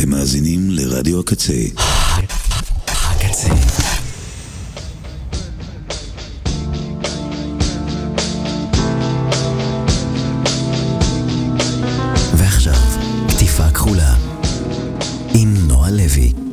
אתם מאזינים לרדיו הקצה. הקצה. ועכשיו, כתיפה כחולה, עם נועה לוי.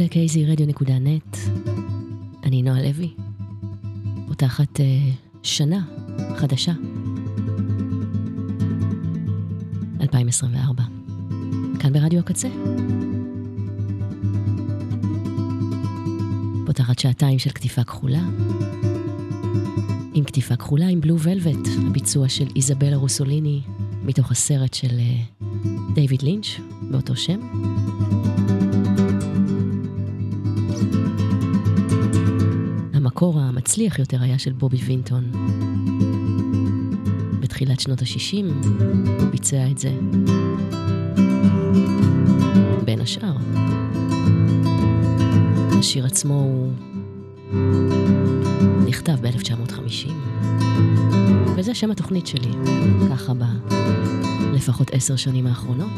רדיו הקצה, kzradio.net. אני נועה לוי, פותחת uh, שנה חדשה. 2024. כאן ברדיו הקצה. פותחת שעתיים של כתיפה כחולה. עם כתיפה כחולה עם בלו ולווט, הביצוע של איזבלה רוסוליני, מתוך הסרט של uh, דיוויד לינץ', באותו שם. המצליח יותר היה של בובי וינטון. בתחילת שנות ה-60 הוא ביצע את זה. בין השאר. השיר עצמו הוא נכתב ב-1950, וזה שם התוכנית שלי, ככה ב... לפחות עשר שנים האחרונות.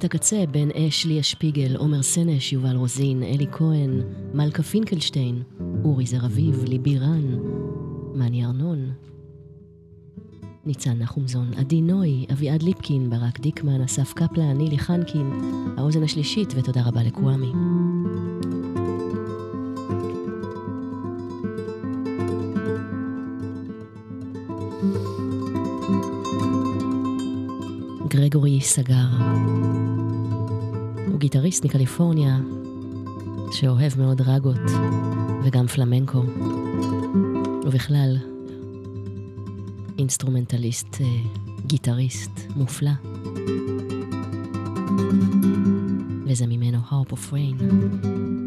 לצוות הקצה, בן אש, ליה שפיגל, עומר סנש, יובל רוזין, אלי כהן, מלכה פינקלשטיין, אורי זר אביב, ליבי רן, מני ארנון, ניצן נחומזון, עדי נוי, אביעד ליפקין, ברק דיקמן, אסף קפלן, נילי חנקין, האוזן השלישית, ותודה רבה לקוואמי. גרגורי סגר. הוא גיטריסט מקליפורניה, שאוהב מאוד רגות וגם פלמנקו. ובכלל, אינסטרומנטליסט, אה, גיטריסט מופלא. וזה ממנו Harp of Rain.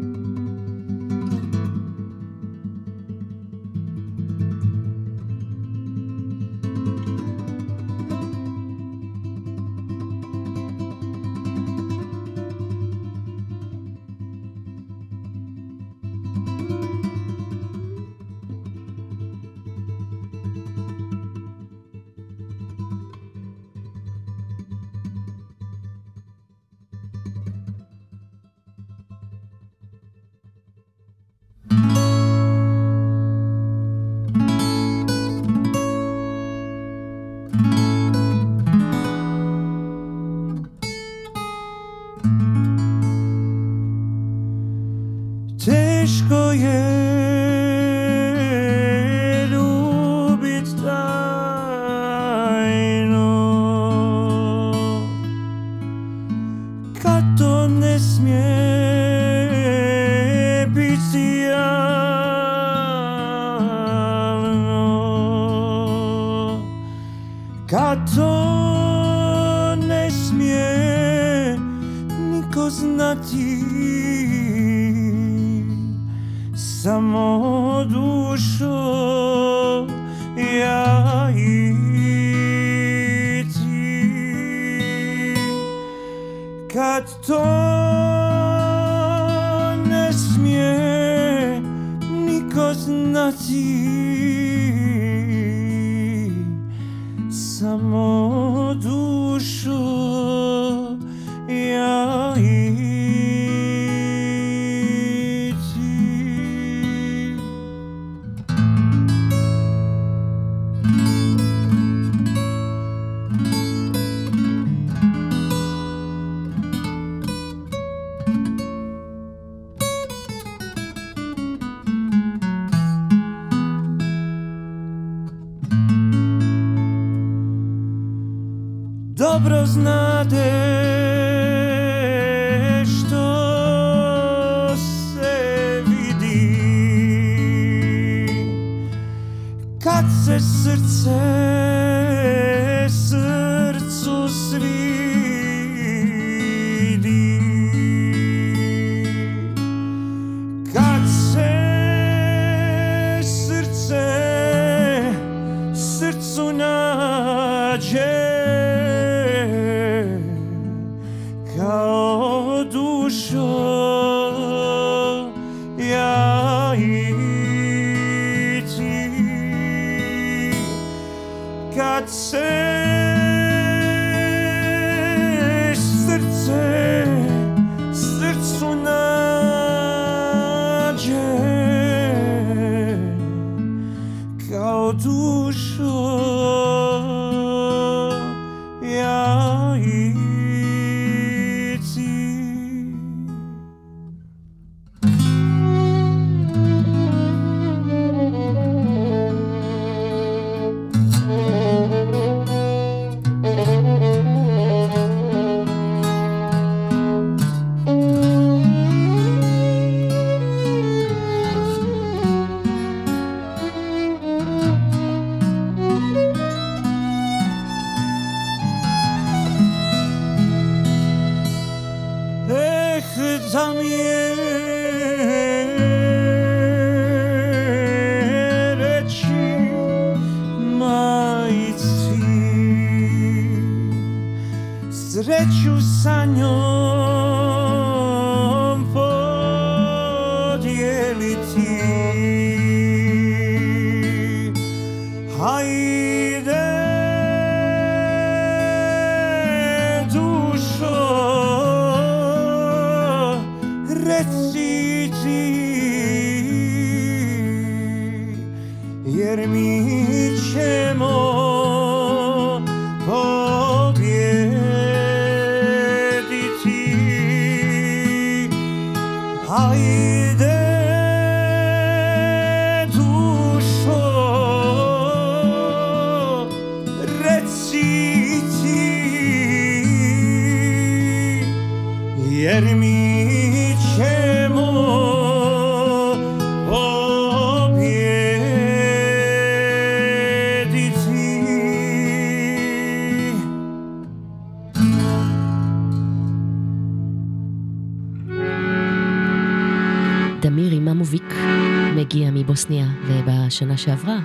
ובשנה שעברה,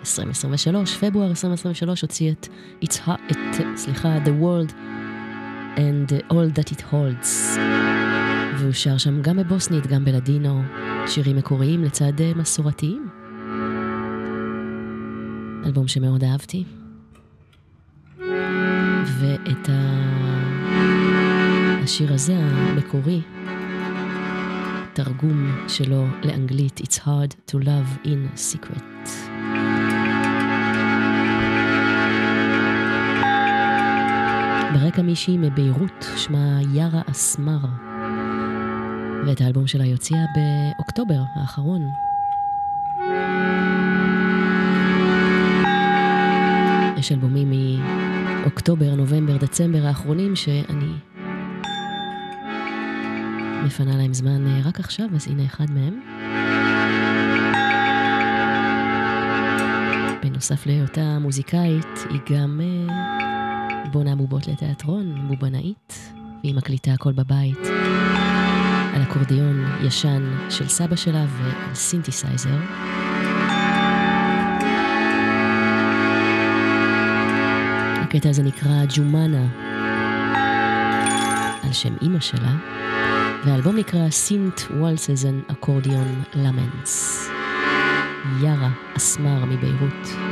2023, פברואר 2023, הוציא את, It's Hot, את, סליחה, The World and All That It Holds. והוא שר שם גם בבוסנית, גם בלדינו, שירים מקוריים לצד אה, מסורתיים. אלבום שמאוד אהבתי. ואת ה... השיר הזה, המקורי, תרגום שלו לאנגלית It's hard to love in secret. ברקע מישהי מביירות, שמה יארה אסמר, ואת האלבום שלה היא הוציאה באוקטובר האחרון. יש אלבומים מאוקטובר, נובמבר, דצמבר האחרונים שאני מפנה להם זמן אה, רק עכשיו, אז הנה אחד מהם. בנוסף להיותה מוזיקאית, היא גם אה, בונה בובות לתיאטרון, בובנאית, והיא מקליטה הכל בבית. על אקורדיון ישן של סבא שלה ועל סינתסייזר. הקטע הזה נקרא ג'ומאנה, על שם אימא שלה, והאלבום נקרא Synth Waltzes and Accordion Laments. יארה אסמר מביירות.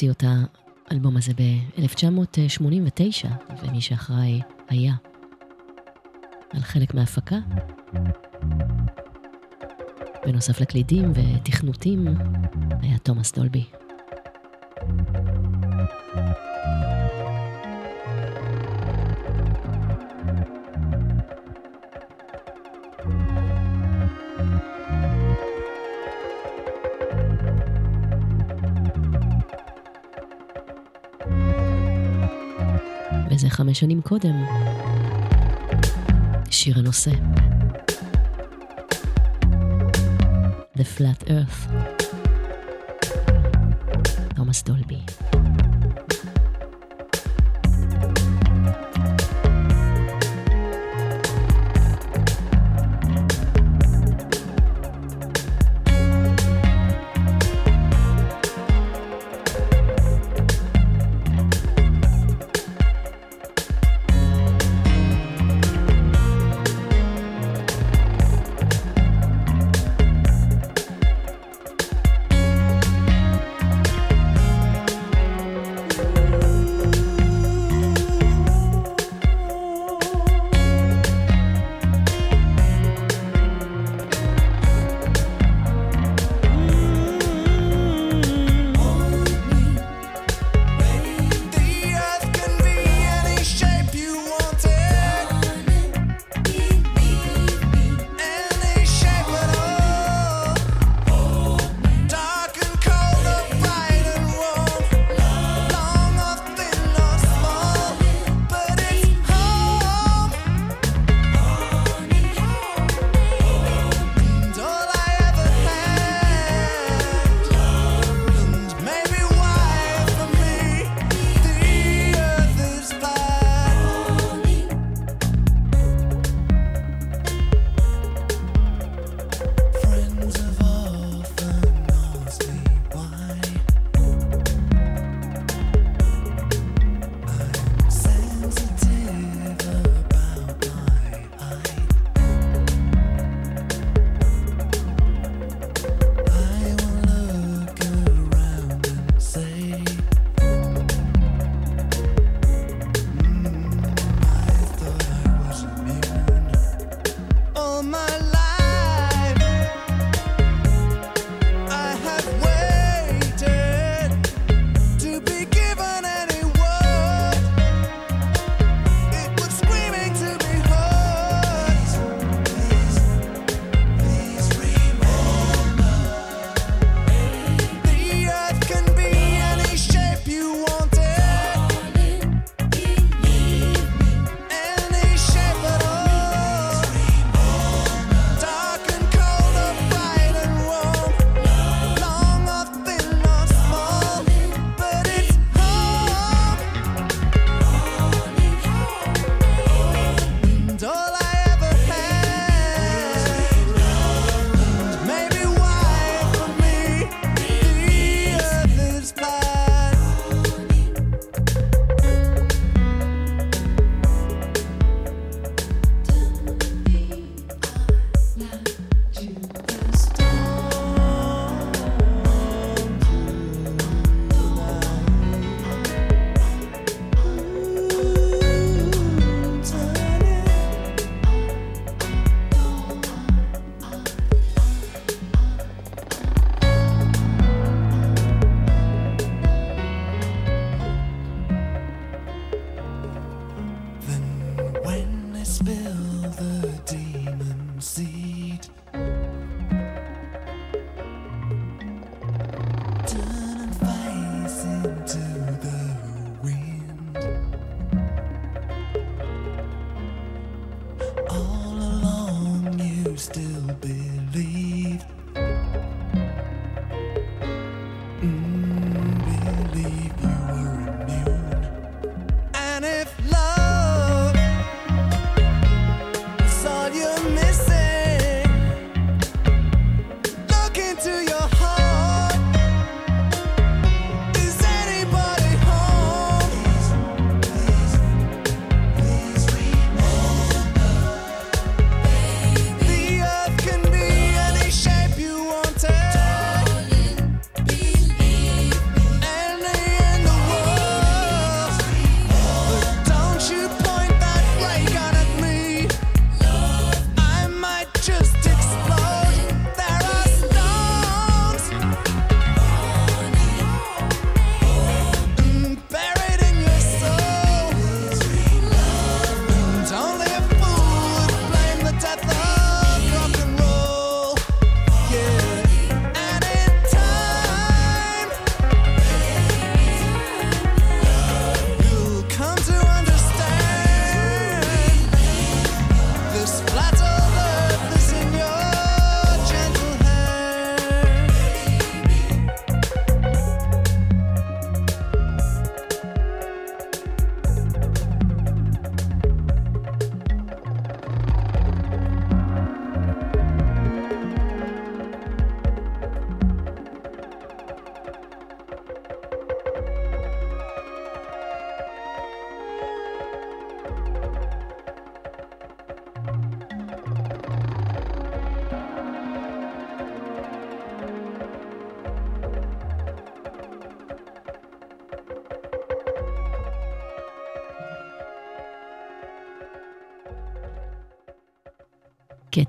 הוציא אותה האלבום הזה ב-1989, ומי שאחראי היה על חלק מההפקה. בנוסף לקלידים ותכנותים, היה תומאס דולבי. וזה חמש שנים קודם. שיר הנושא. The Flat Earth. תומאס דולבי.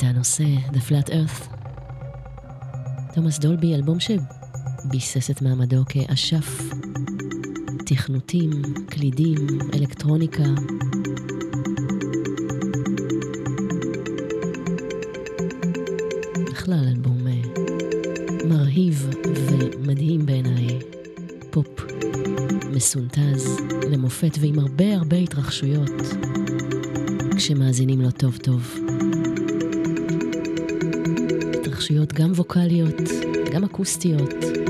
קטע הנושא The Flat Earth. תומאס דולבי, אלבום שביסס את מעמדו כאשף תכנותים, קלידים, אלקטרוניקה. בכלל אלבום אה, מרהיב ומדהים בעיניי. פופ מסונטז למופת ועם הרבה הרבה התרחשויות כשמאזינים לו טוב טוב. התרחשויות גם ווקאליות, גם אקוסטיות.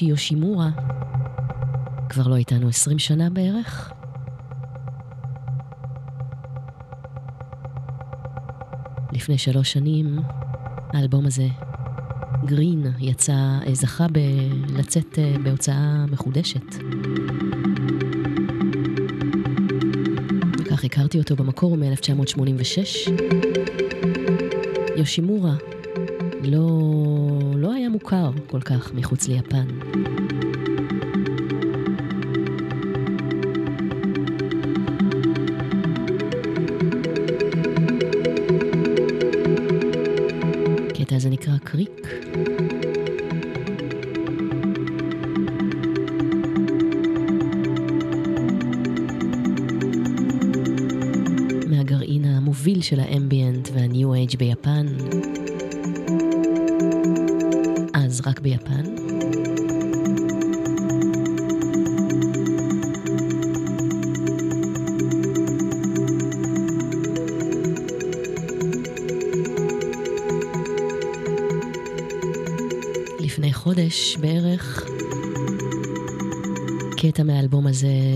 הירושי יושימורה כבר לא איתנו 20 שנה בערך. לפני שלוש שנים האלבום הזה, גרין, יצא, אה, זכה ב... לצאת אה, בהוצאה מחודשת. כך הכרתי אותו במקור מ-1986. יושימורה מוכר כל כך מחוץ ליפן.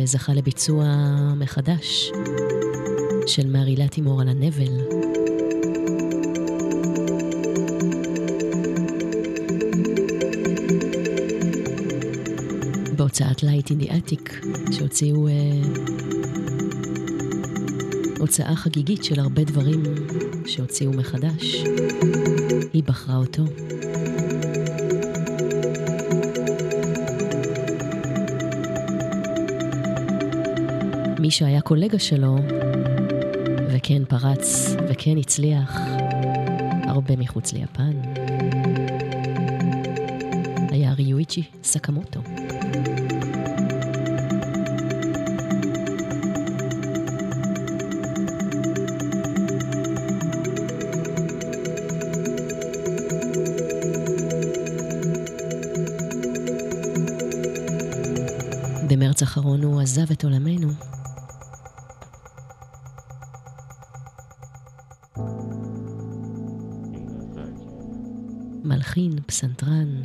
הזה זכה לביצוע מחדש של מארי לטימור על הנבל. בהוצאת in the Attic, שהוציאו אה, הוצאה חגיגית של הרבה דברים שהוציאו מחדש. היא בחרה אותו. מי שהיה קולגה שלו, וכן פרץ, וכן הצליח, הרבה מחוץ ליפן, היה ריואיצ'י סקמוטו. במרץ האחרון הוא עזב את עולמנו. פסנתרן,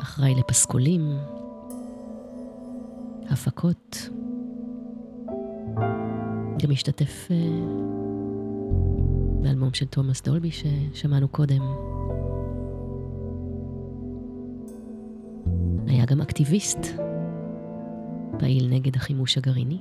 אחראי לפסקולים, הפקות, גם השתתף אה, באלמום של תומאס דולבי ששמענו קודם. היה גם אקטיביסט, פעיל נגד החימוש הגרעיני.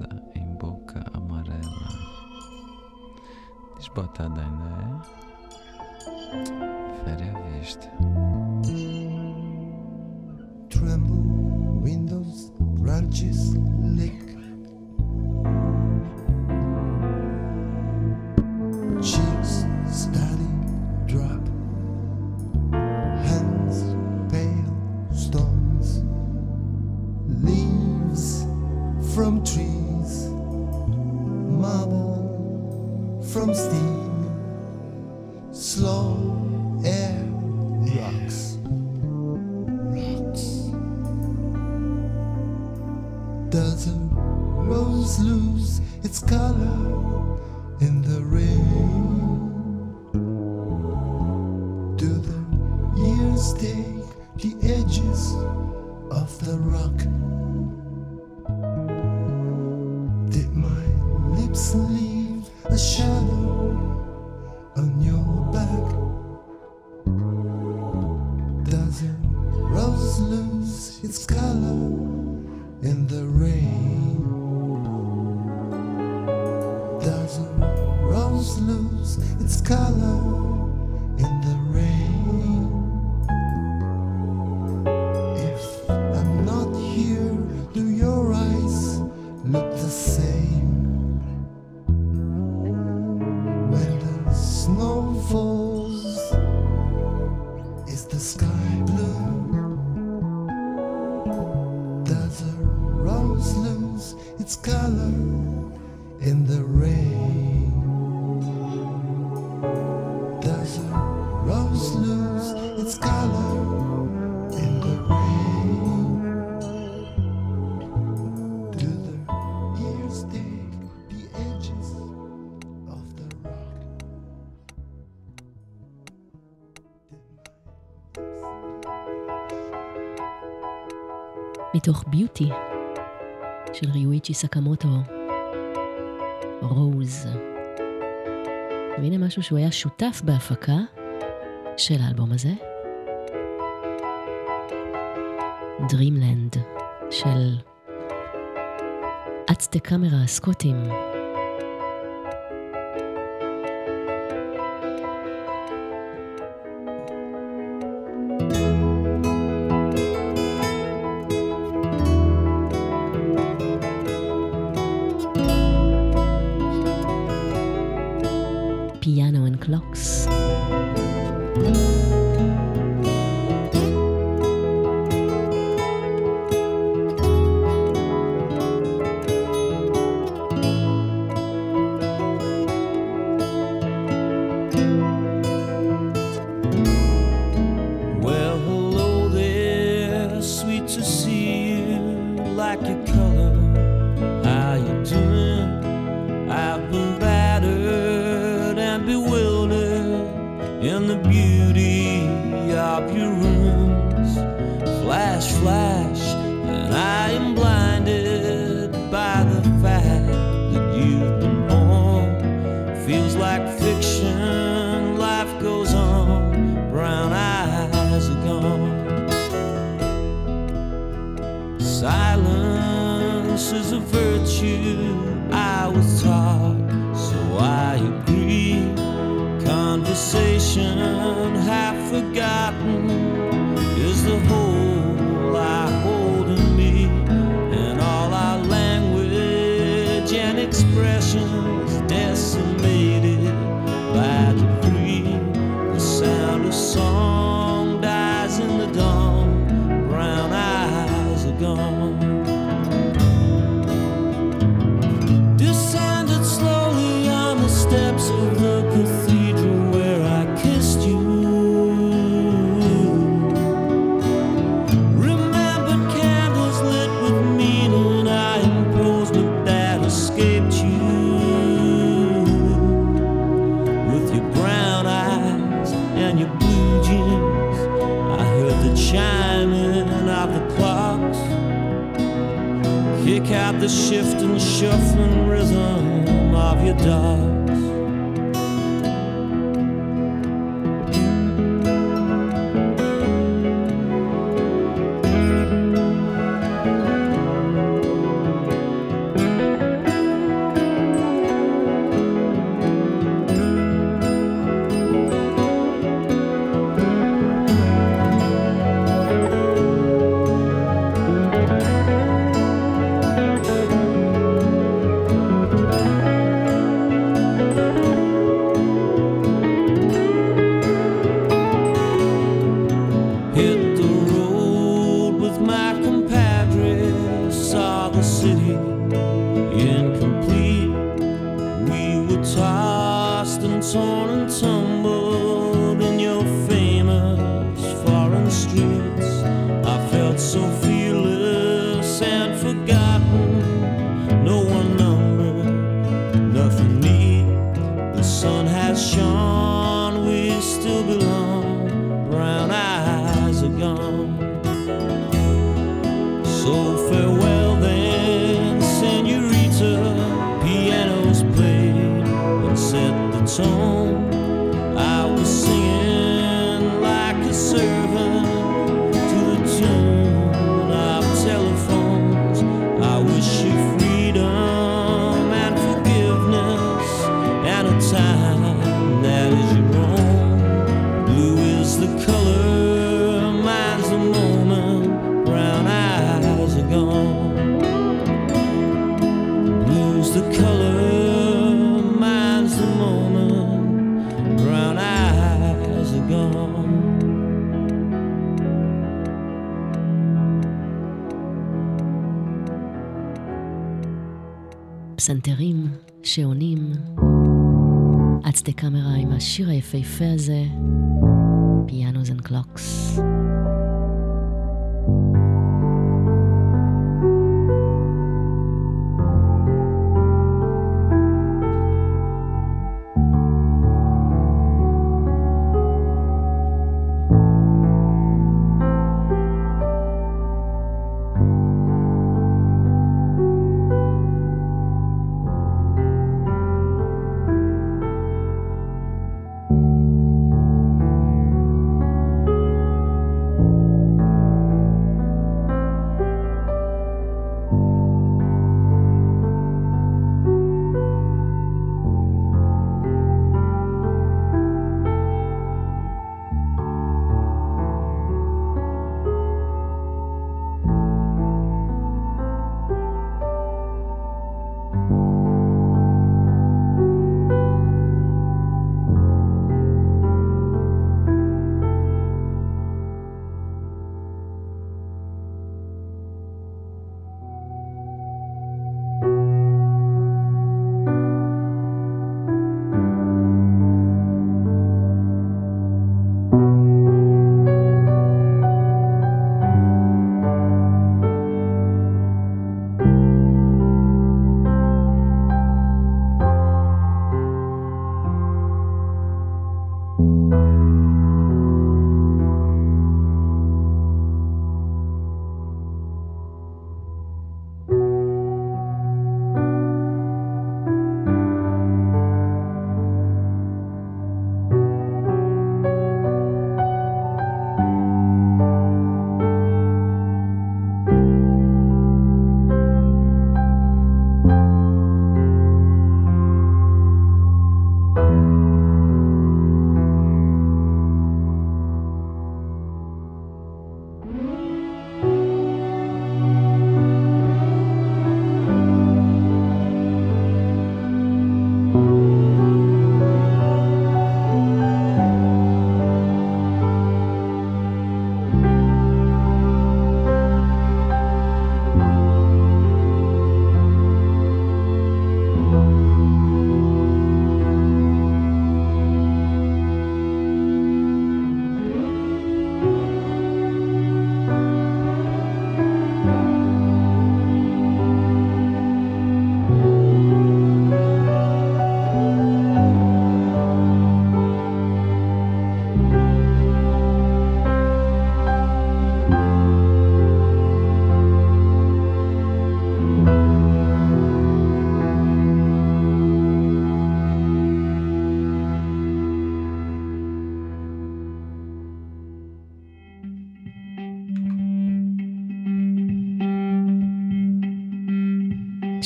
rosa em boca amarela. Desbotada ainda é? Fere a vista. Tremble, windows, branches, lick. מיצ'י סקמוטו, רוז. והנה משהו שהוא היה שותף בהפקה של האלבום הזה. Dreamland של אצטה קאמרה הסקוטים. Silence is a virtue I was taught, so I agree. Conversation half forgotten. היפהפה הזה, פיאנוס אנד קלוקס.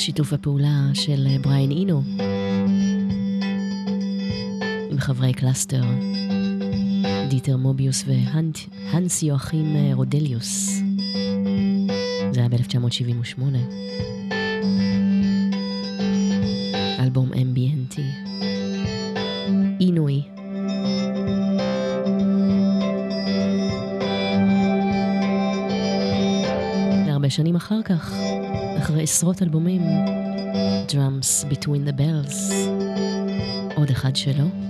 שיתוף הפעולה של אה, בריין אינו עם חברי קלאסטר, דיטר מוביוס והנס יואכים אה, רודליוס. זה היה ב-1978. אלבום אמביאנטי. עינוי. הרבה שנים אחר כך. אחרי עשרות אלבומים, Drums Between the Bells, עוד אחד שלו.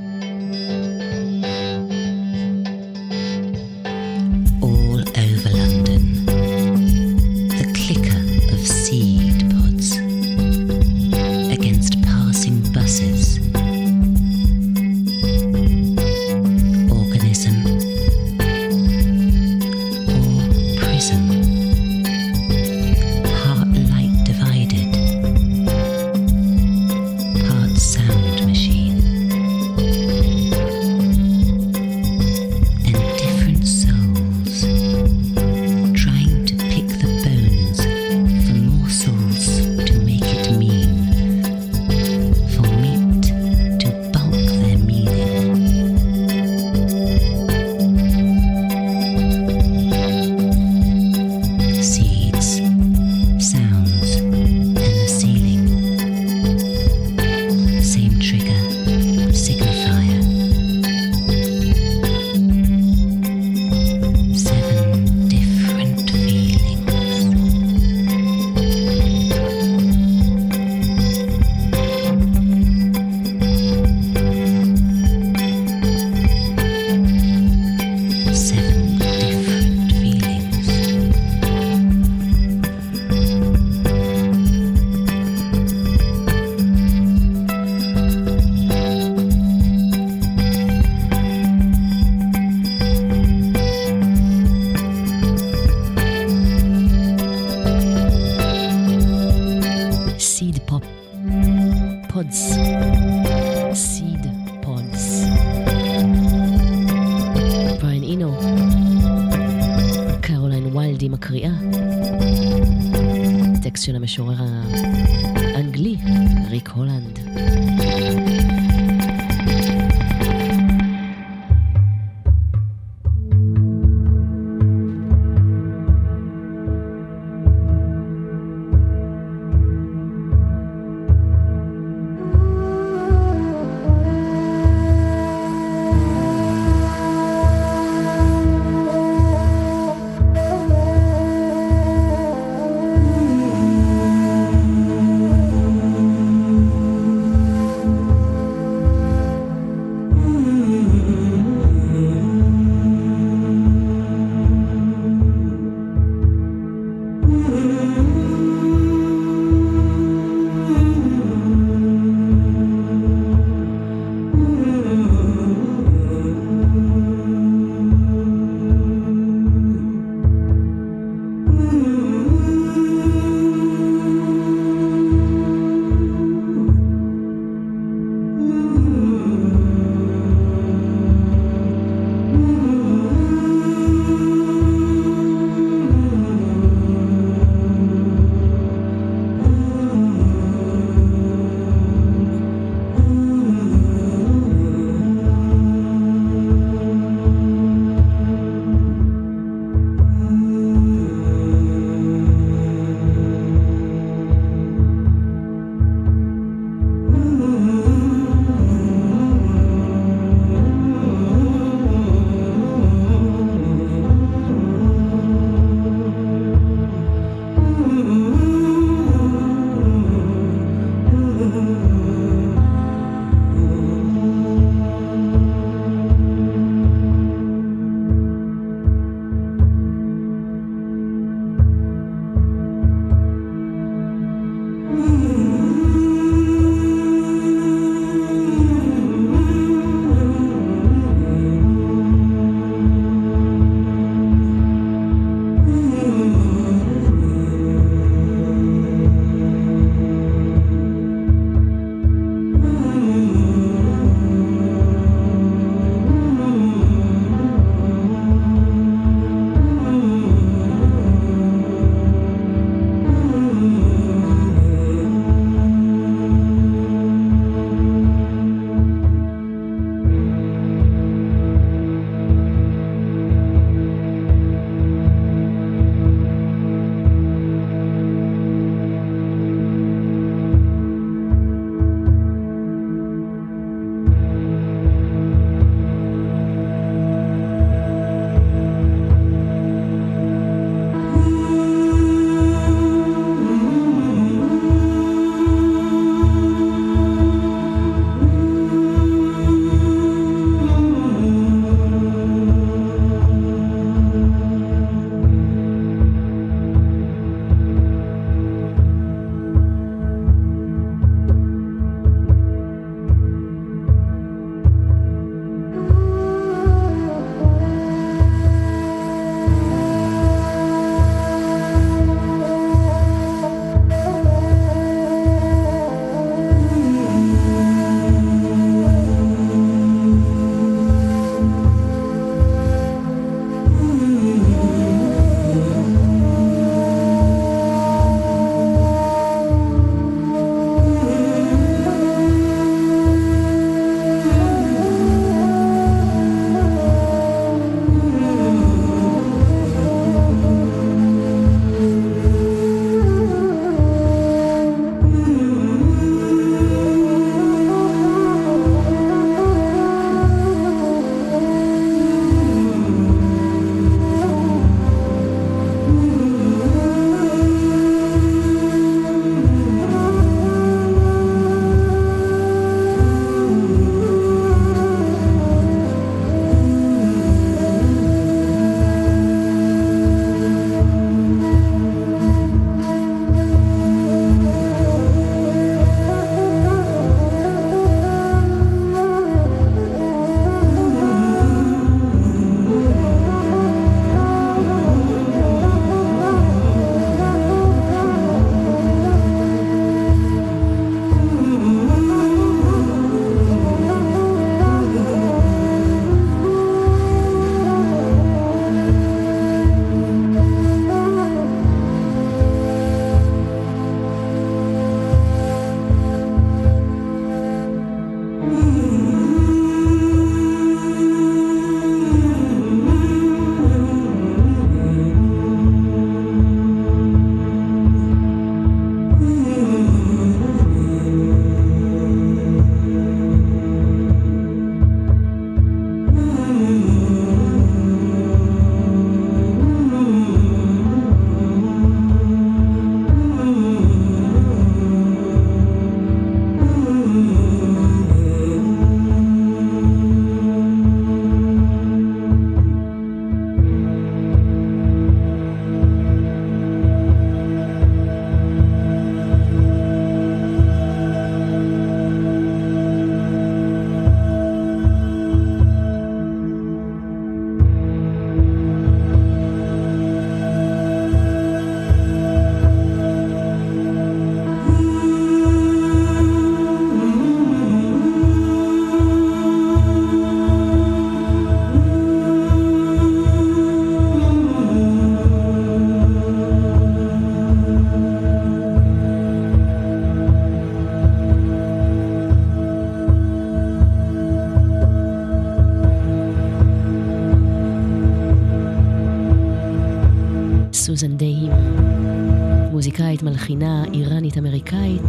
מוזיקאית מלחינה איראנית-אמריקאית,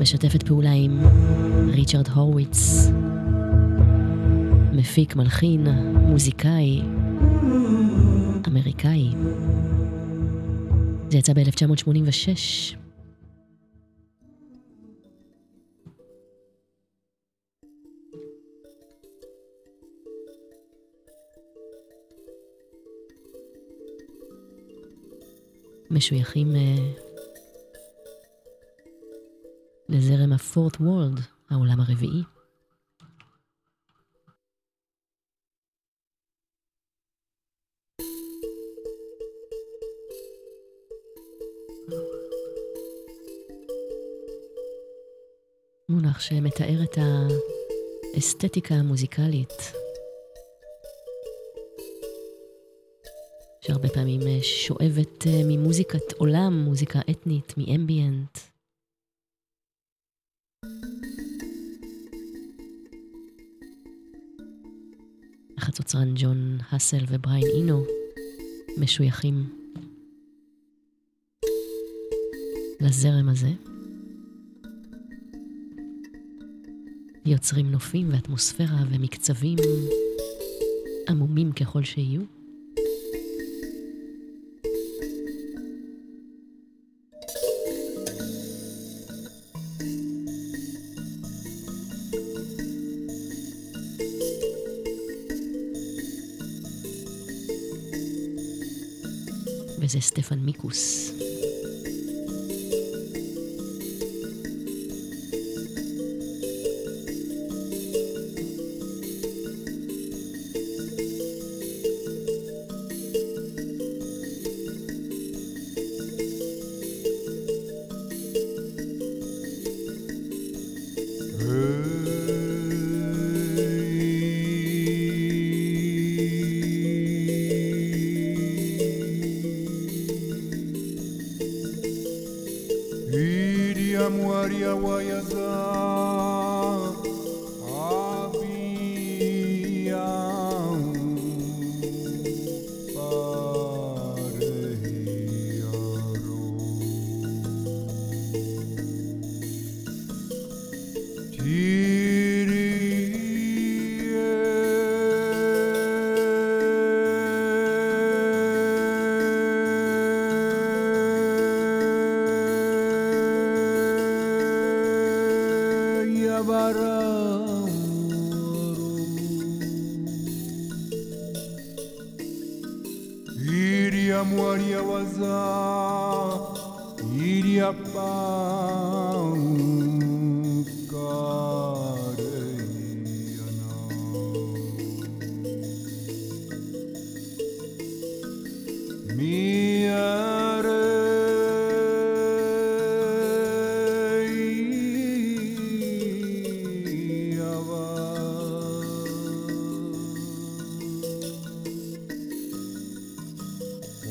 משתפת פעולה עם ריצ'רד הורוויץ, מפיק, מלחין, מוזיקאי, אמריקאי. זה יצא ב-1986. משויכים אה, לזרם הפורט וורלד, העולם הרביעי. מונח שמתאר את האסתטיקה המוזיקלית שהרבה פעמים אה, שואבת אה, ממוזיקת עולם, מוזיקה אתנית, מאמביאנט. החצוצרן ג'ון האסל ובריין אינו משויכים לזרם הזה. יוצרים נופים ואטמוספירה ומקצבים עמומים ככל שיהיו. וזה סטפן מיקוס.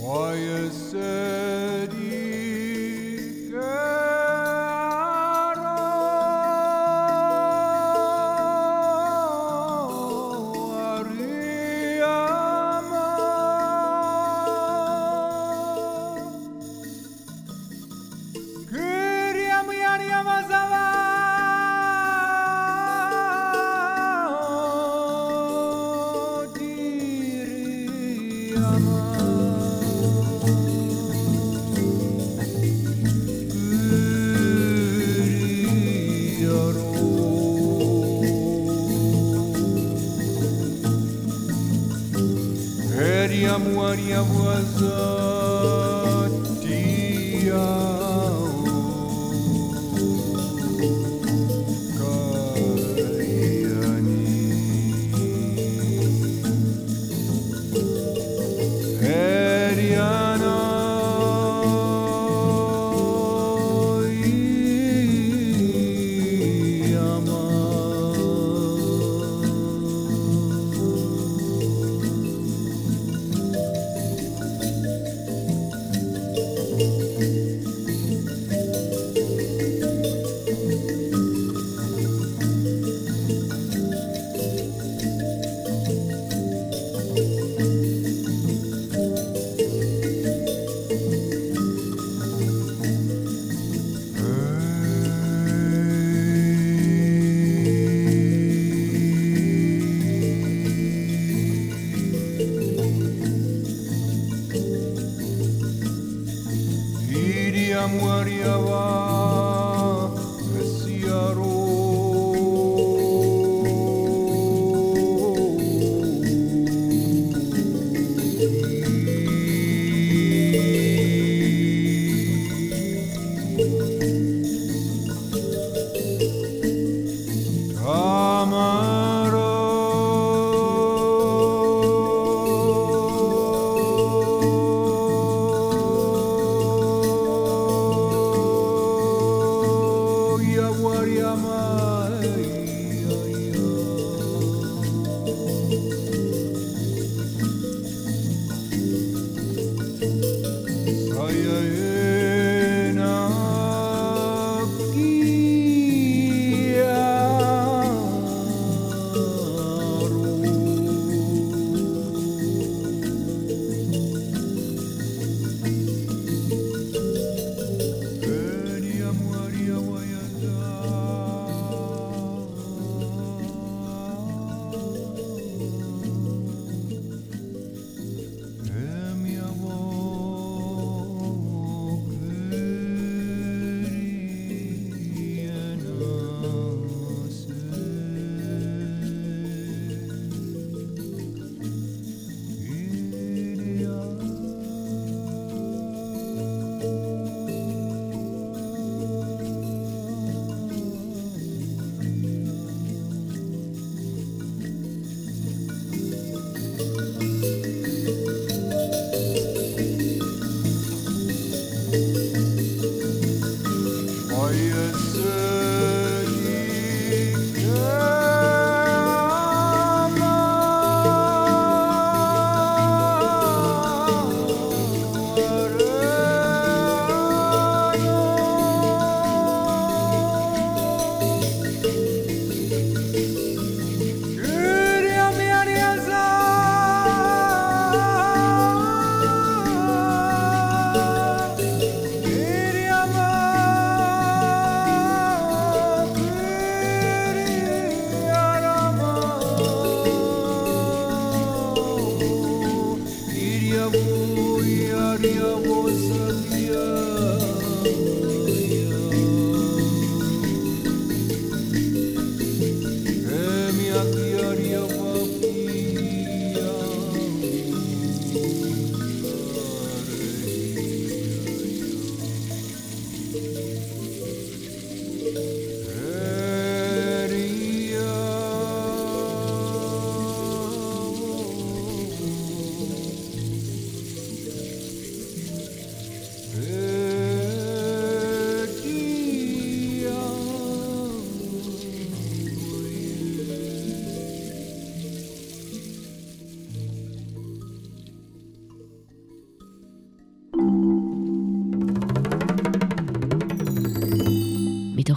Why you say?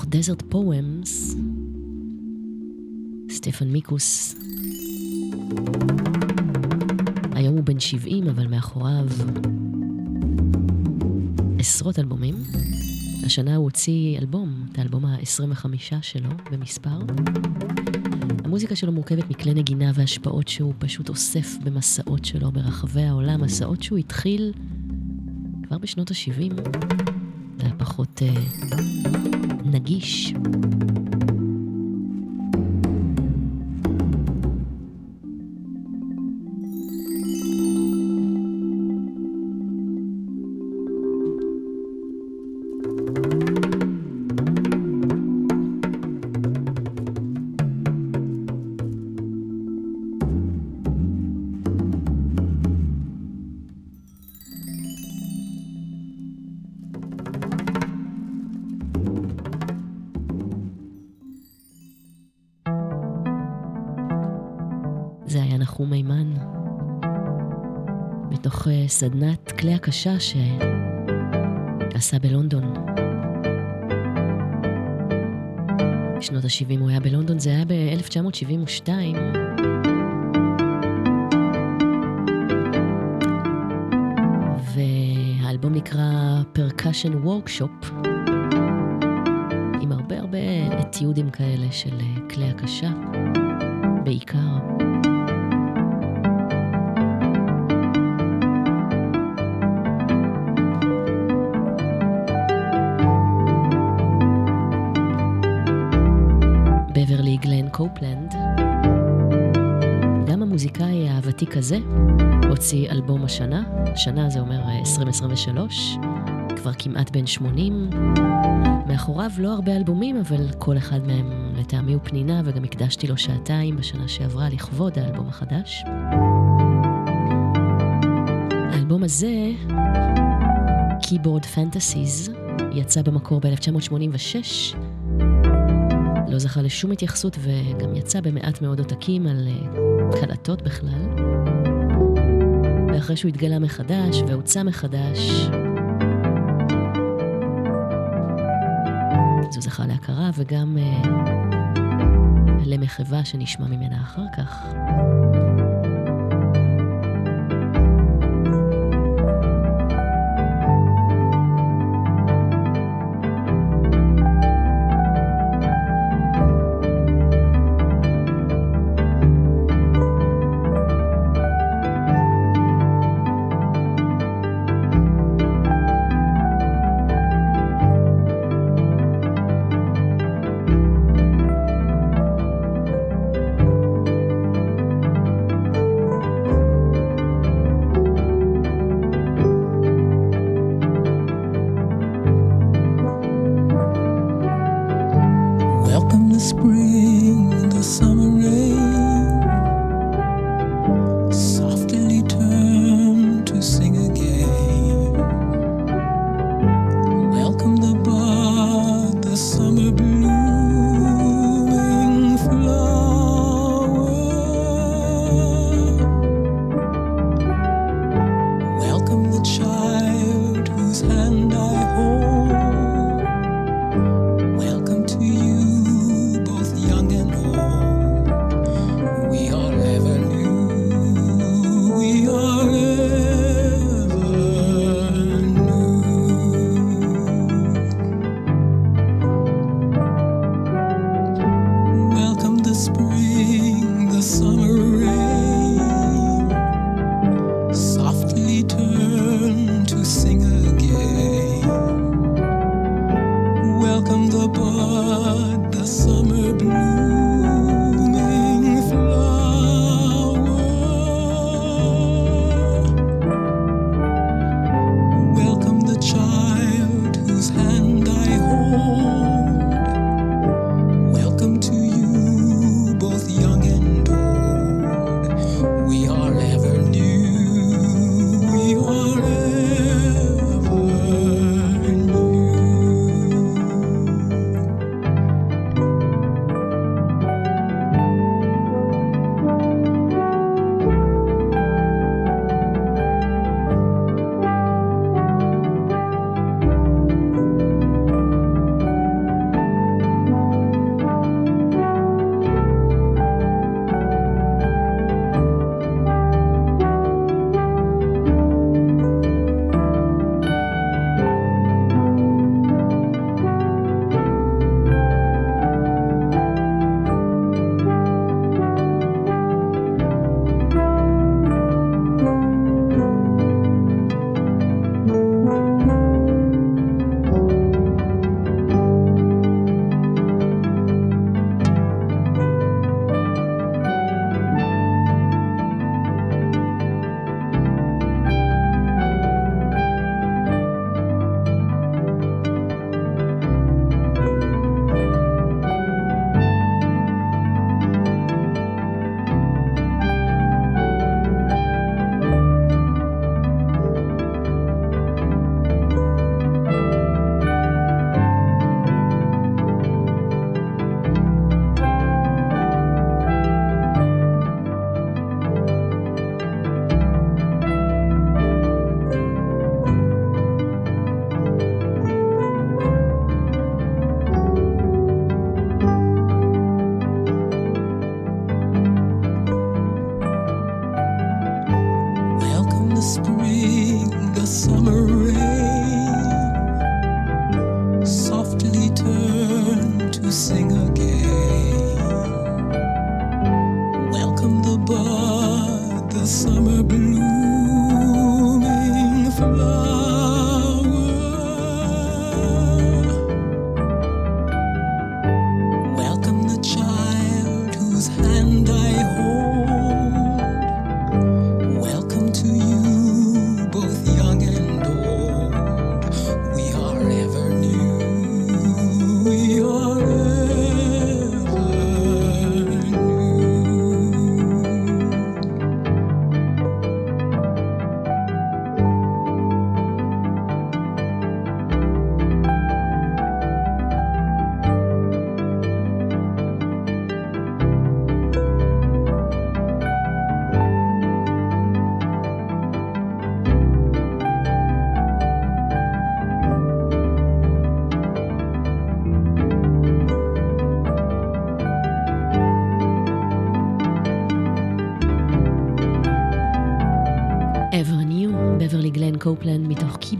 דזרט פואמס, סטפן מיקוס. היום הוא בן 70, אבל מאחוריו עשרות אלבומים. השנה הוא הוציא אלבום, את האלבום ה-25 שלו במספר. המוזיקה שלו מורכבת מכלי נגינה והשפעות שהוא פשוט אוסף במסעות שלו ברחבי העולם, מסעות שהוא התחיל כבר בשנות ה-70, זה פחות אה, נגיש. הקשה שעשה בלונדון. בשנות ה-70 הוא היה בלונדון, זה היה ב-1972. והאלבום נקרא Percussion Workshop, עם הרבה הרבה אתיודים כאלה של אה, כלי הקשה, בעיקר. הזה הוציא אלבום השנה, השנה זה אומר אה, 2023, כבר כמעט בן 80. מאחוריו לא הרבה אלבומים, אבל כל אחד מהם לטעמי הוא פנינה, וגם הקדשתי לו שעתיים בשנה שעברה לכבוד האלבום החדש. האלבום הזה, Keyboard Fantasies, יצא במקור ב-1986. לא זכה לשום התייחסות וגם יצא במעט מאוד עותקים על uh, קלטות בכלל. ואחרי שהוא התגלה מחדש והוצא מחדש, אז הוא זכה להכרה וגם uh, למחווה שנשמע ממנה אחר כך.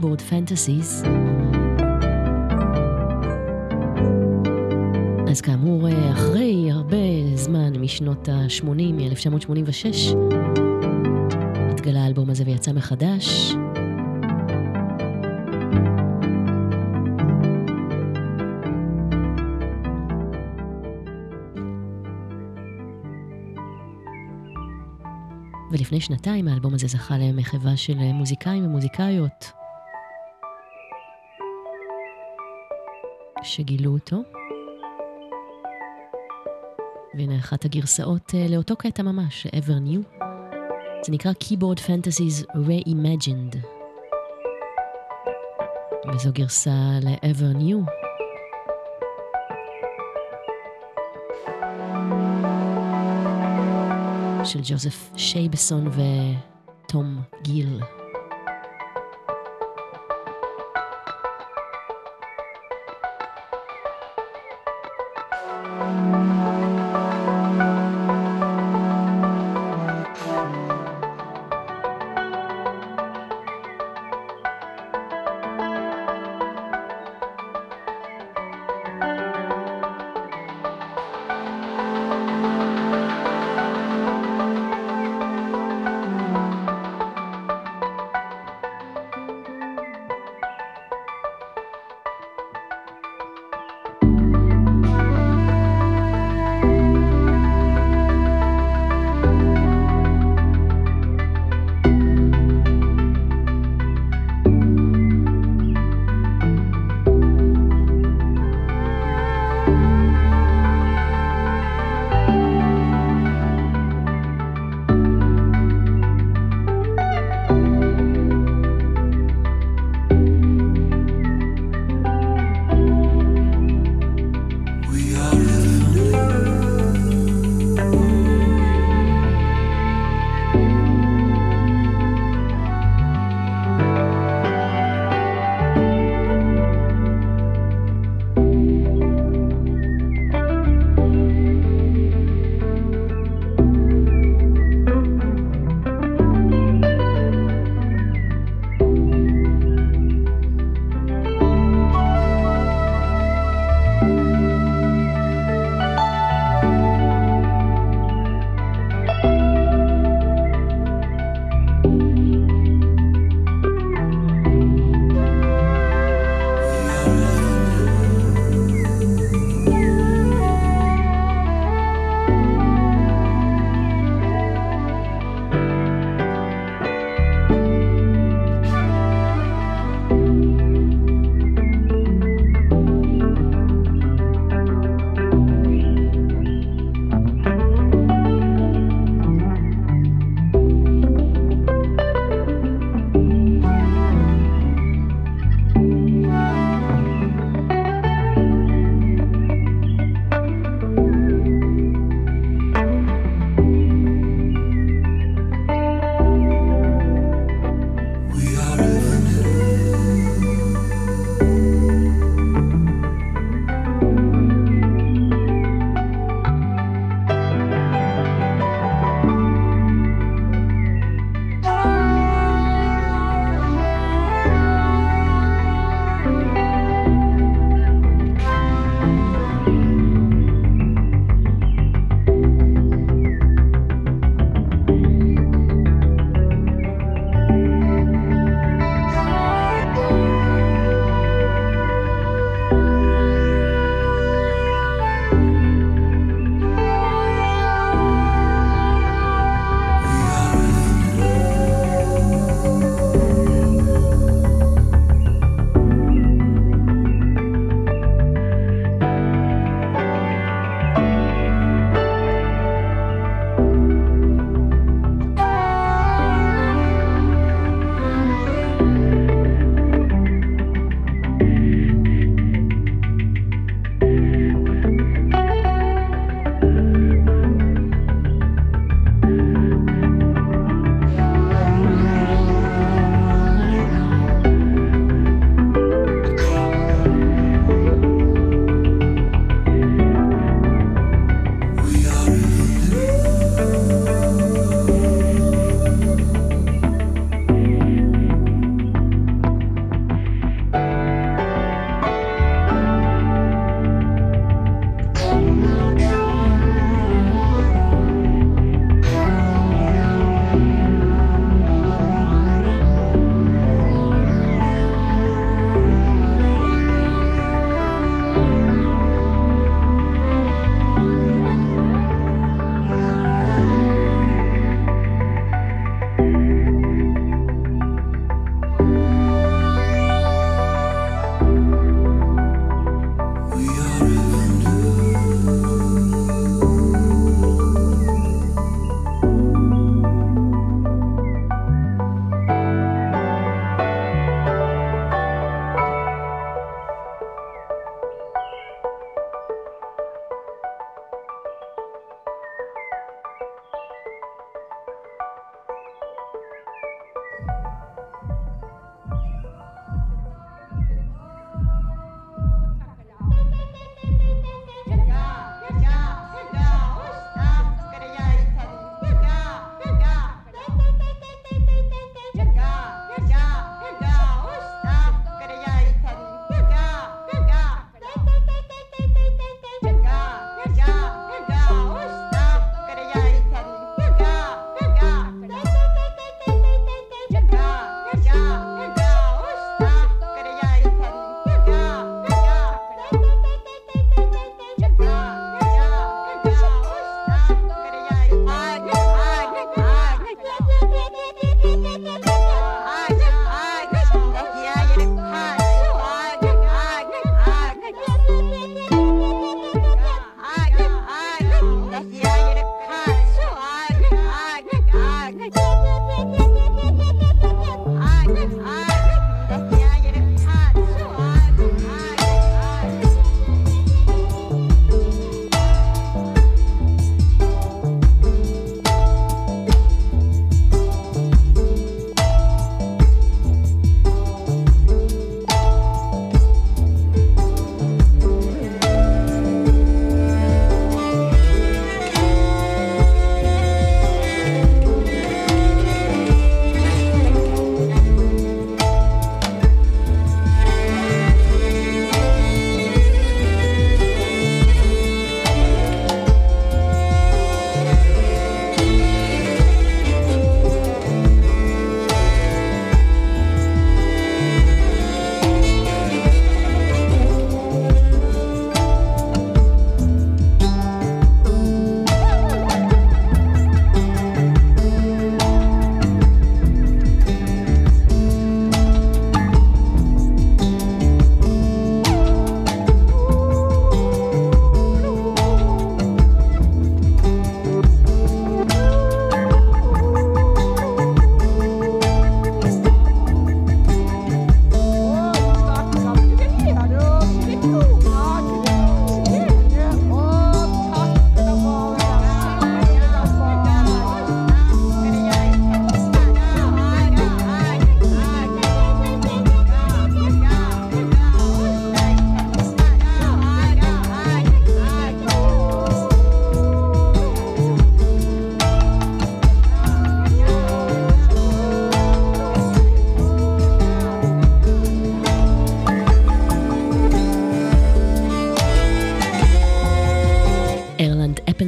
קeyboard פנטסיס. אז כאמור, אחרי הרבה זמן משנות ה-80, מ-1986, התגלה האלבום הזה ויצא מחדש. ולפני שנתיים האלבום הזה זכה למחווה של מוזיקאים ומוזיקאיות שגילו אותו. והנה אחת הגרסאות אה, לאותו קטע ממש, ever new. זה נקרא Keyboard Fantasies Reimagined. וזו גרסה ל-ever new. של ג'וזף שייבסון ותום גיל.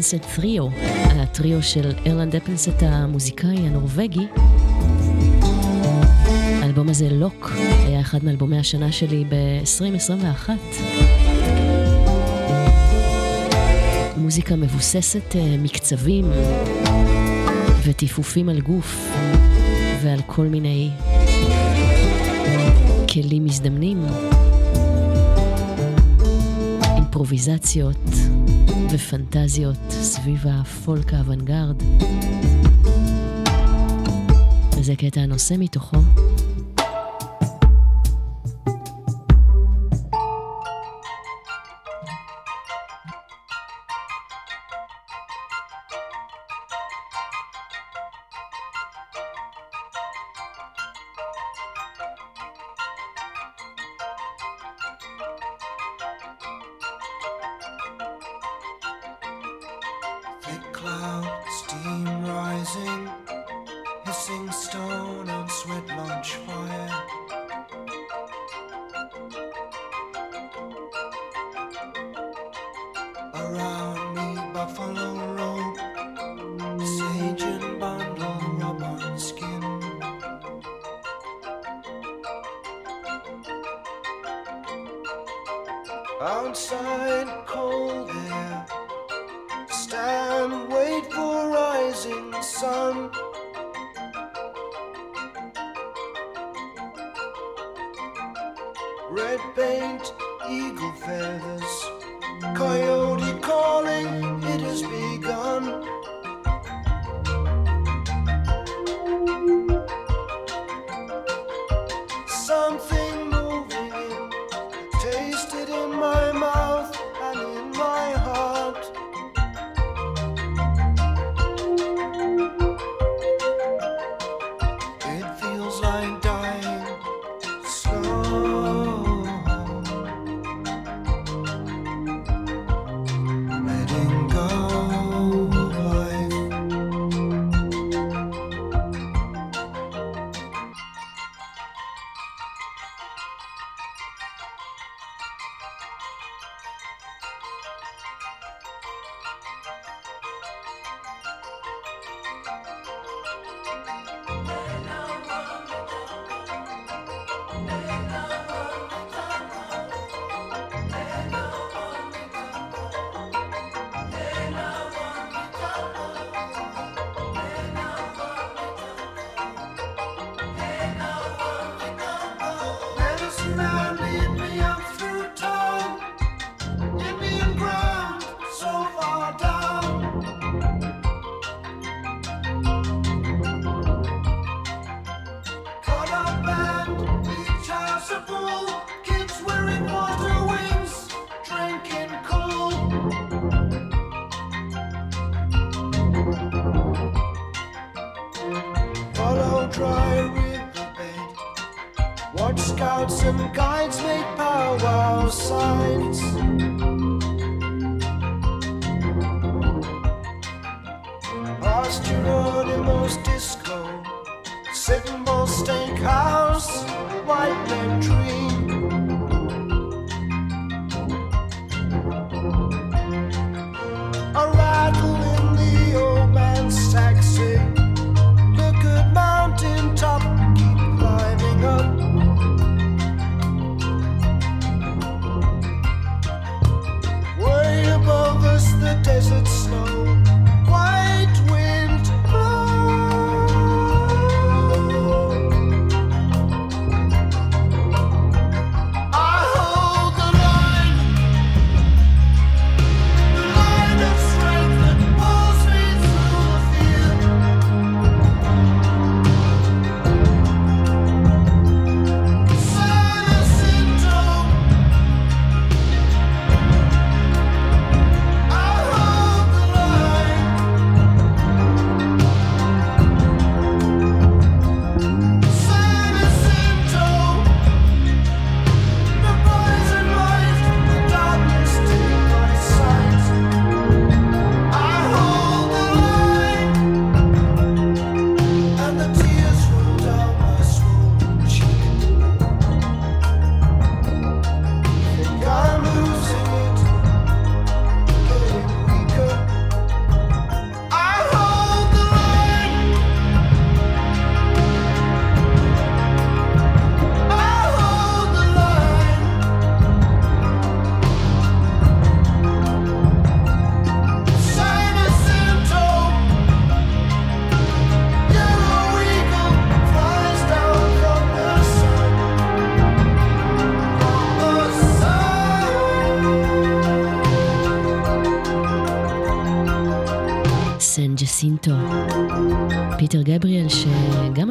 אפנסט טריו, הטריו של אירלנד אפנסט המוזיקאי הנורבגי. האלבום הזה, לוק, היה אחד מאלבומי השנה שלי ב-2021. מוזיקה מבוססת אה, מקצבים וטיפופים על גוף ועל כל מיני כלים מזדמנים, אימפרוביזציות. ופנטזיות סביב הפולק האוונגרד. וזה קטע הנושא מתוכו. cloud, steam rising, hissing stone and sweat lunch fire.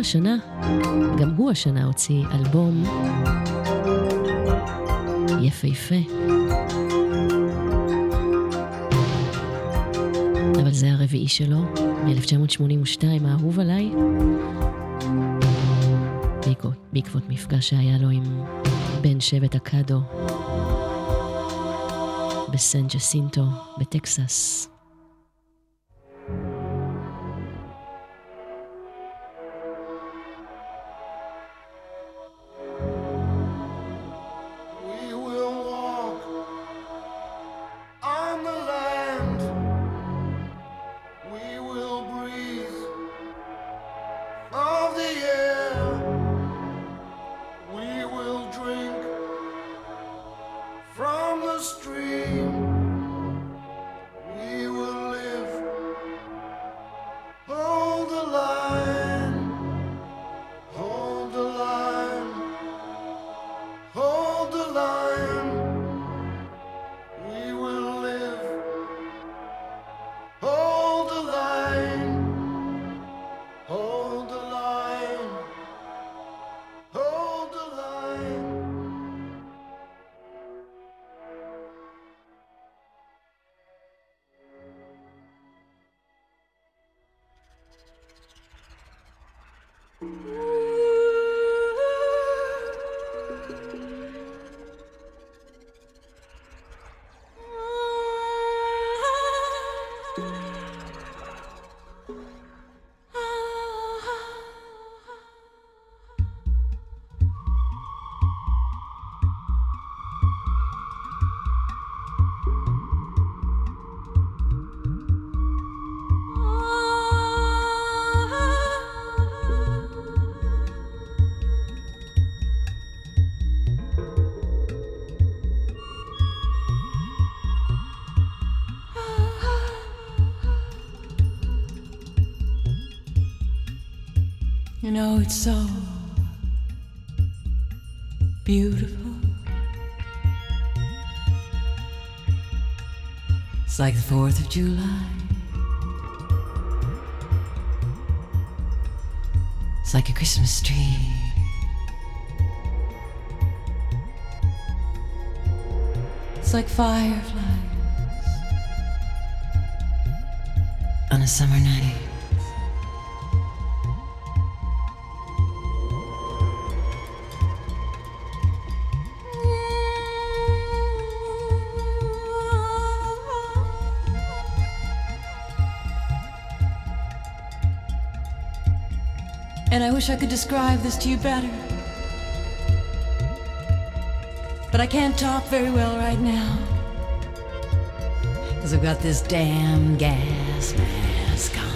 השנה, גם הוא השנה הוציא אלבום יפהפה. אבל זה הרביעי שלו, מ-1982, האהוב עליי. בעקבות, בעקבות מפגש שהיה לו עם בן שבט אקדו בסן ג'סינטו בטקסס. It's so beautiful. It's like the 4th of July. It's like a Christmas tree. It's like fireflies on a summer night. And I wish I could describe this to you better. But I can't talk very well right now. Because I've got this damn gas mask on.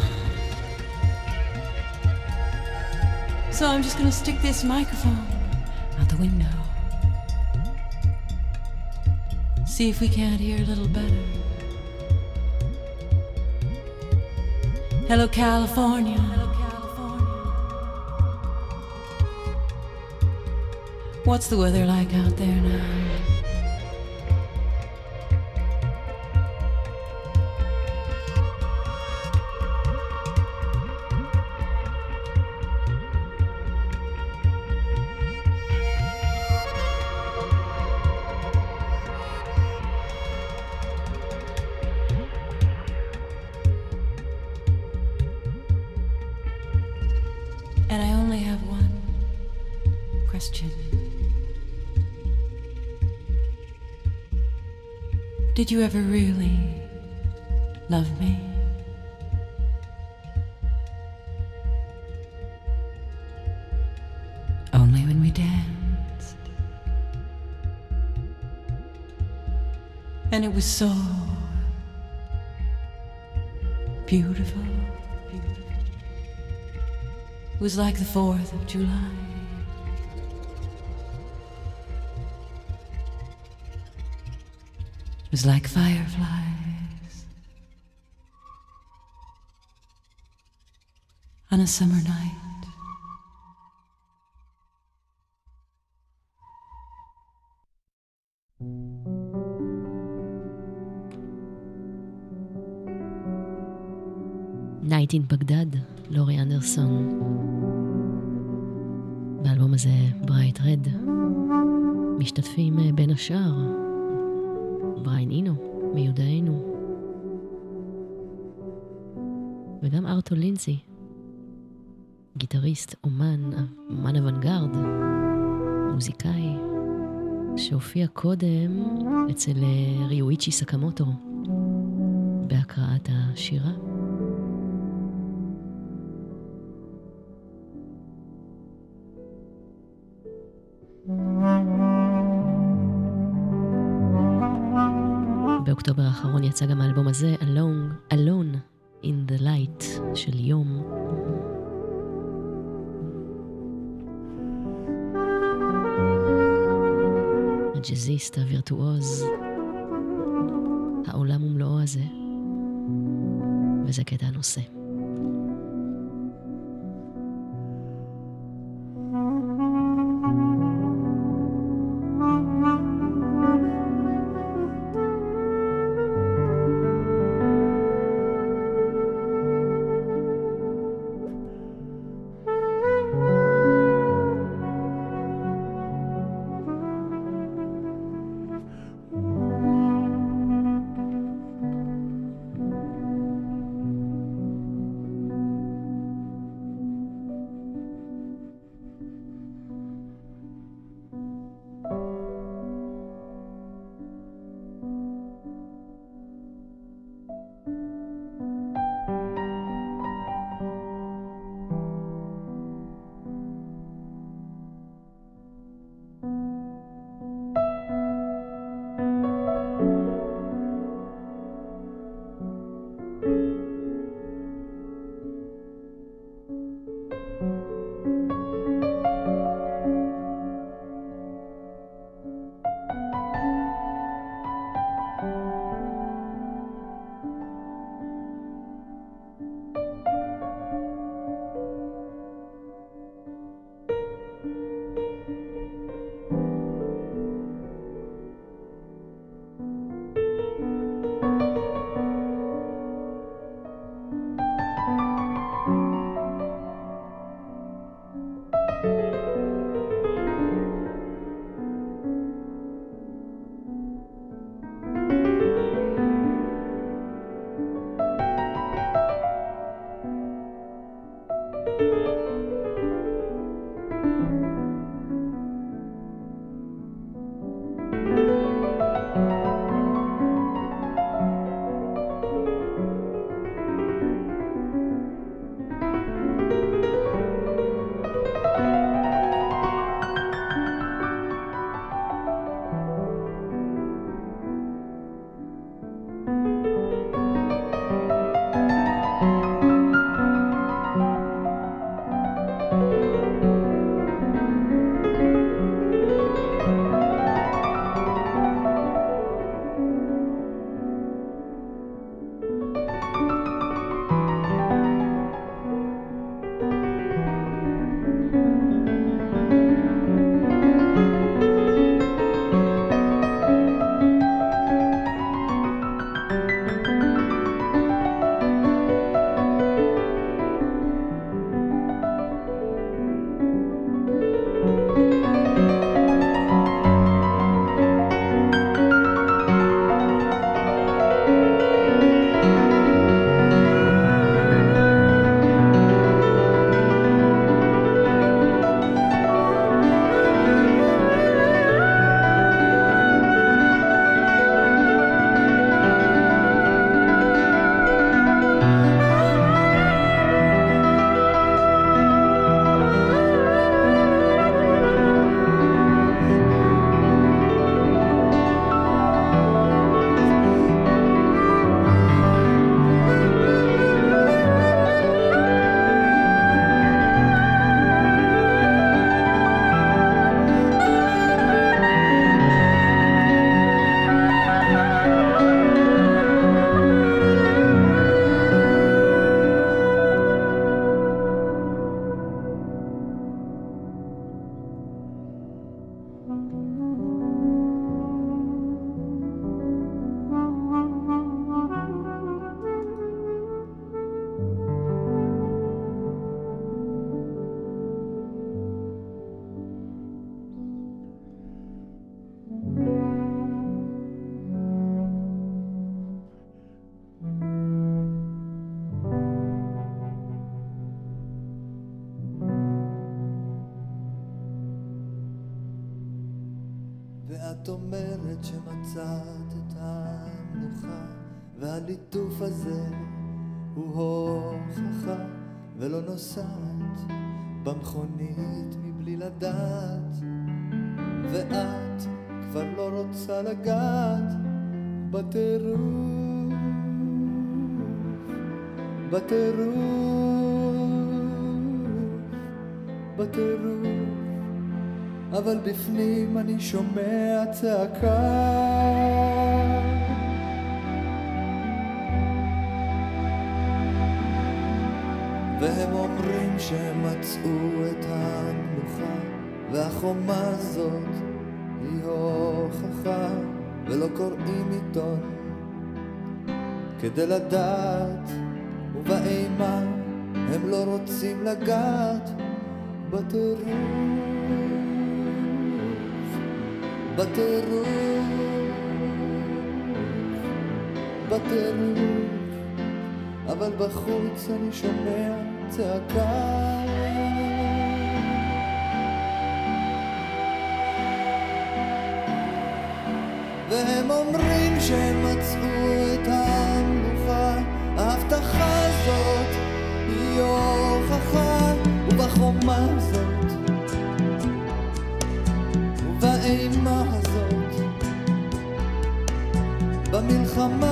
So I'm just to stick this microphone out the window. See if we can't hear a little better. Hello, California. What's the weather like out there now? You ever really love me? Only when we danced. And it was so beautiful. It was like the 4th of July. Was like fireflies on a summer night. Night in בגדד, לורי אנדרסון. באלבום הזה ברייט רד. משתתפים אה, בין השאר ארתו לינזי, גיטריסט, אומן, אומן אוונגרד, מוזיקאי, שהופיע קודם אצל אה, ריואיצ'י סקמוטו בהקראת השירה. באוקטובר האחרון יצא גם האלבום הזה, Alone, Alone in the Light של יום. הג'אזיסט הווירטואוז, העולם ומלואו הזה, וזה קטע הנושא. ואת אומרת שמצאת את המנוחה והליטוף הזה הוא הוכחה ולא נוסעת במכונית מבלי לדעת ואת כבר לא רוצה לגעת בטירוף, בטירוף, בטירוף אבל בפנים אני שומע צעקה. והם אומרים שהם מצאו את המנוחה והחומה הזאת היא הוכחה ולא קוראים עיתון. כדי לדעת ובאימה הם לא רוצים לגעת בטירוף, בטירוף, בטירוף אבל בחוץ אני שומע צעקה. והם אומרים שהם מצאו את המנוחה ההבטחה הזאת היא הוכחה ובחומה come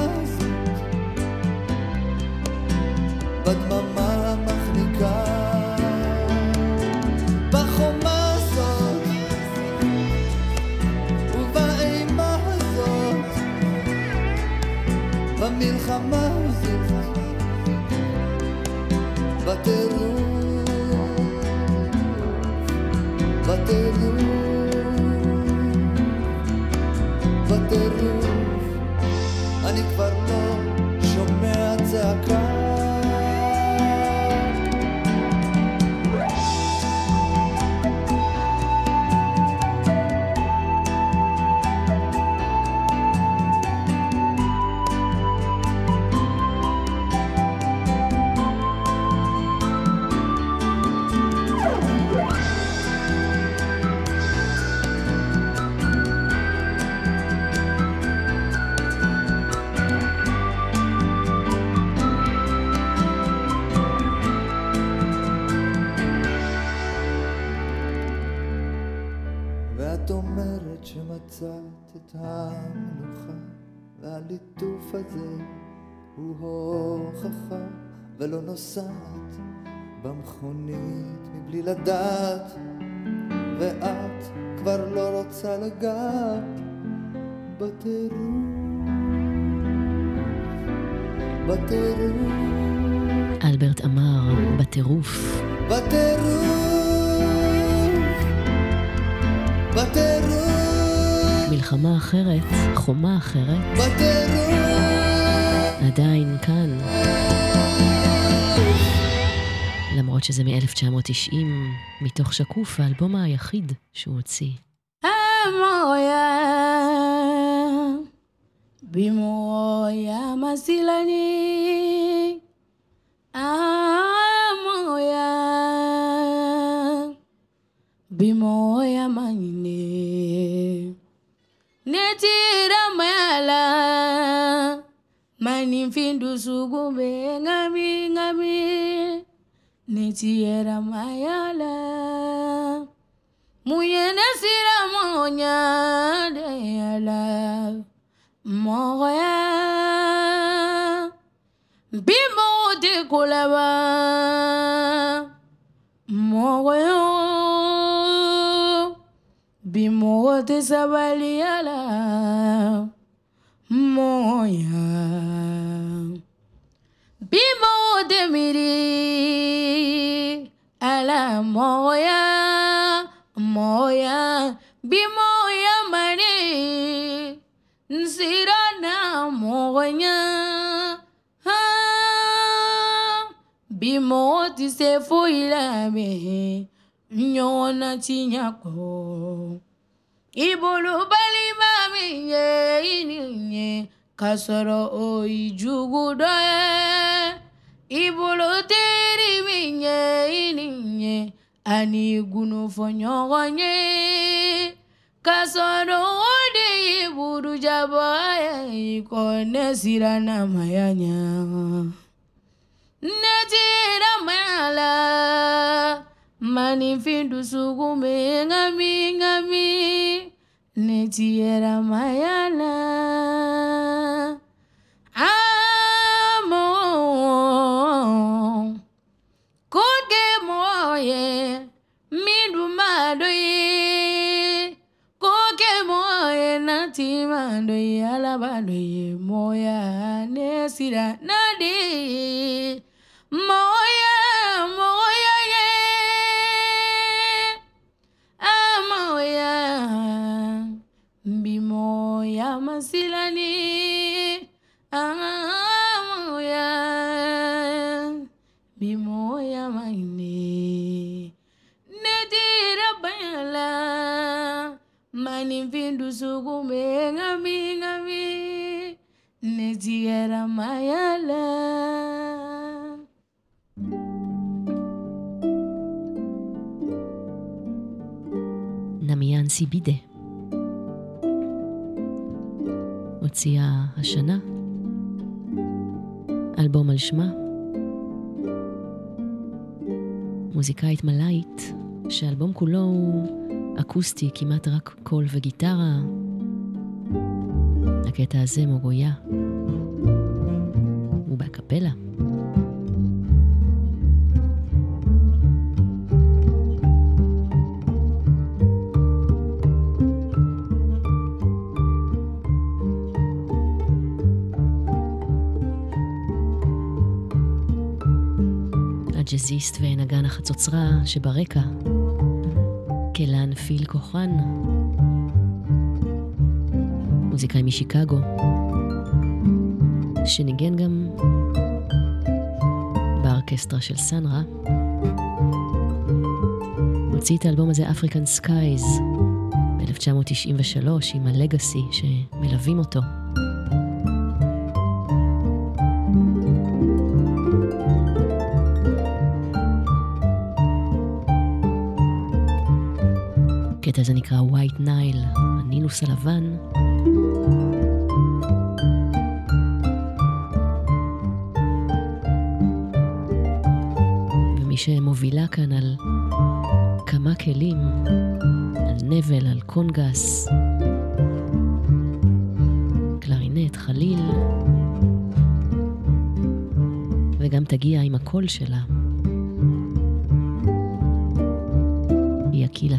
אחרת, חומה אחרת. עדיין כאן. למרות שזה מ-1990, מתוך שקוף, האלבום היחיד שהוא הוציא. Bimoya masilani. Amoya, bimoya maninfindu sugube ngami ngami. Netira mayala. Muyene sira monya de ala moya bimo de kulaba moya bimo de sabali ala moya বিমোদ moya, আলা ময়া ময়া বিমোয় মরে সিরানা মোয়া bimoti sefu ilabe nyona chinyako ibulu bali mami ye ininye kasoro oyi jugudoye ibolo teri minye ininye ani gunu fɔɲɔgɔnye kasɔrɔ o de ye burujabɔ ye kɔ ne siranna maya ɲa ne tira maya la maninfin dusukun bɛ ŋami ŋami ne maya la. nalabane moya nesira nadi. Moya moya ye. Ah, moya masilani. Maninfin dusukun bɛ ŋami ŋami ne tigɛra maya la נמיאן סיבידה. הוציאה השנה אלבום על שמה. מוזיקאית מלאית, שהאלבום כולו הוא אקוסטי, כמעט רק קול וגיטרה. הקטע הזה מגויה. הוא בקפלה. הג'אזיסט ונגן החצוצרה שברקע, קלן פיל כוהרן, מוזיקאי משיקגו, שניגן גם באורקסטרה של סאן רא. הוציא את האלבום הזה African Skies ב-1993 עם ה Legacy שמלווים אותו. הקטע הזה נקרא White Nile, הנילוס הלבן. ומי שמובילה כאן על כמה כלים, על נבל, על קונגס, קלרינט, חליל, וגם תגיע עם הקול שלה. היא אקילה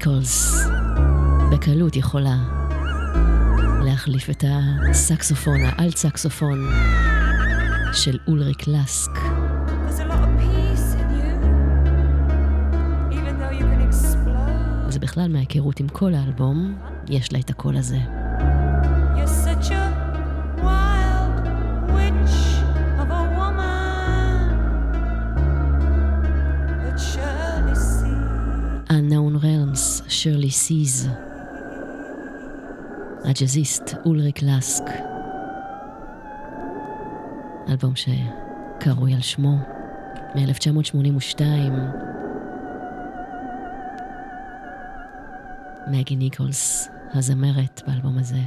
ניקולס בקלות יכולה להחליף את הסקסופון, האלט סקסופון של אולריק לסק. זה בכלל מההיכרות עם כל האלבום, יש לה את הקול הזה. Unknown שירלי סיז. הג'אזיסט אולריק לסק. אלבום שקרוי על שמו, מ-1982. מגי ניקולס, הזמרת באלבום הזה,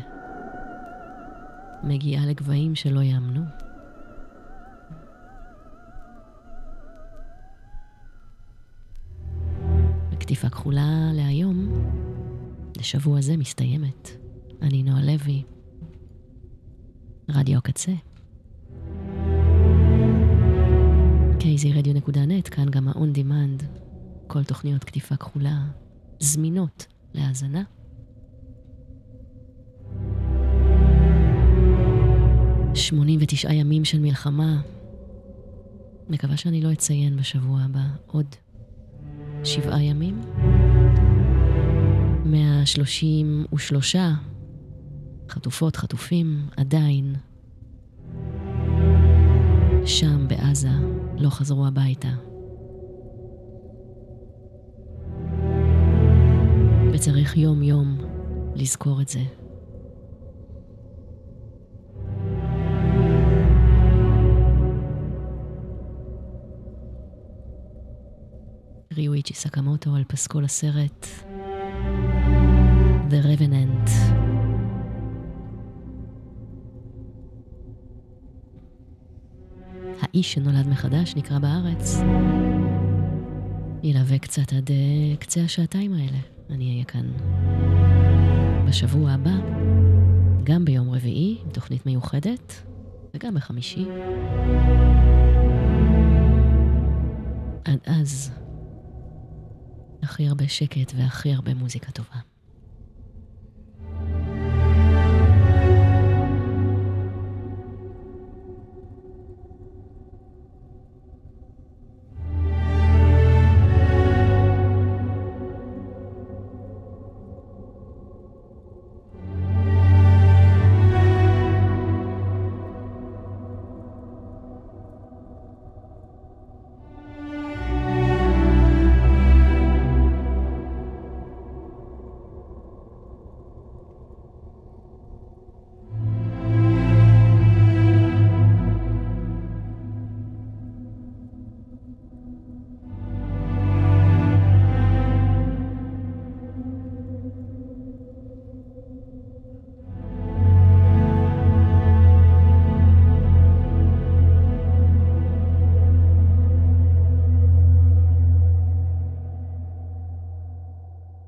מגיעה לגבהים שלא יאמנו. הקטיפה כחולה לשבוע זה מסתיימת. אני נועה לוי, רדיו הקצה. kzradio.net, כאן גם ה-on demand, כל תוכניות קטיפה כחולה זמינות להאזנה. שמונים ותשעה ימים של מלחמה. מקווה שאני לא אציין בשבוע הבא עוד שבעה ימים. 133 חטופות, חטופים, עדיין שם בעזה, לא חזרו הביתה. וצריך יום-יום לזכור את זה. ריואיצ'י סקמוטו על פסקול הסרט The Revenant. האיש שנולד מחדש נקרא בארץ. ילווה קצת עד uh, קצה השעתיים האלה. אני אהיה כאן בשבוע הבא, גם ביום רביעי, עם תוכנית מיוחדת, וגם בחמישי. עד אז, הכי הרבה שקט והכי הרבה מוזיקה טובה.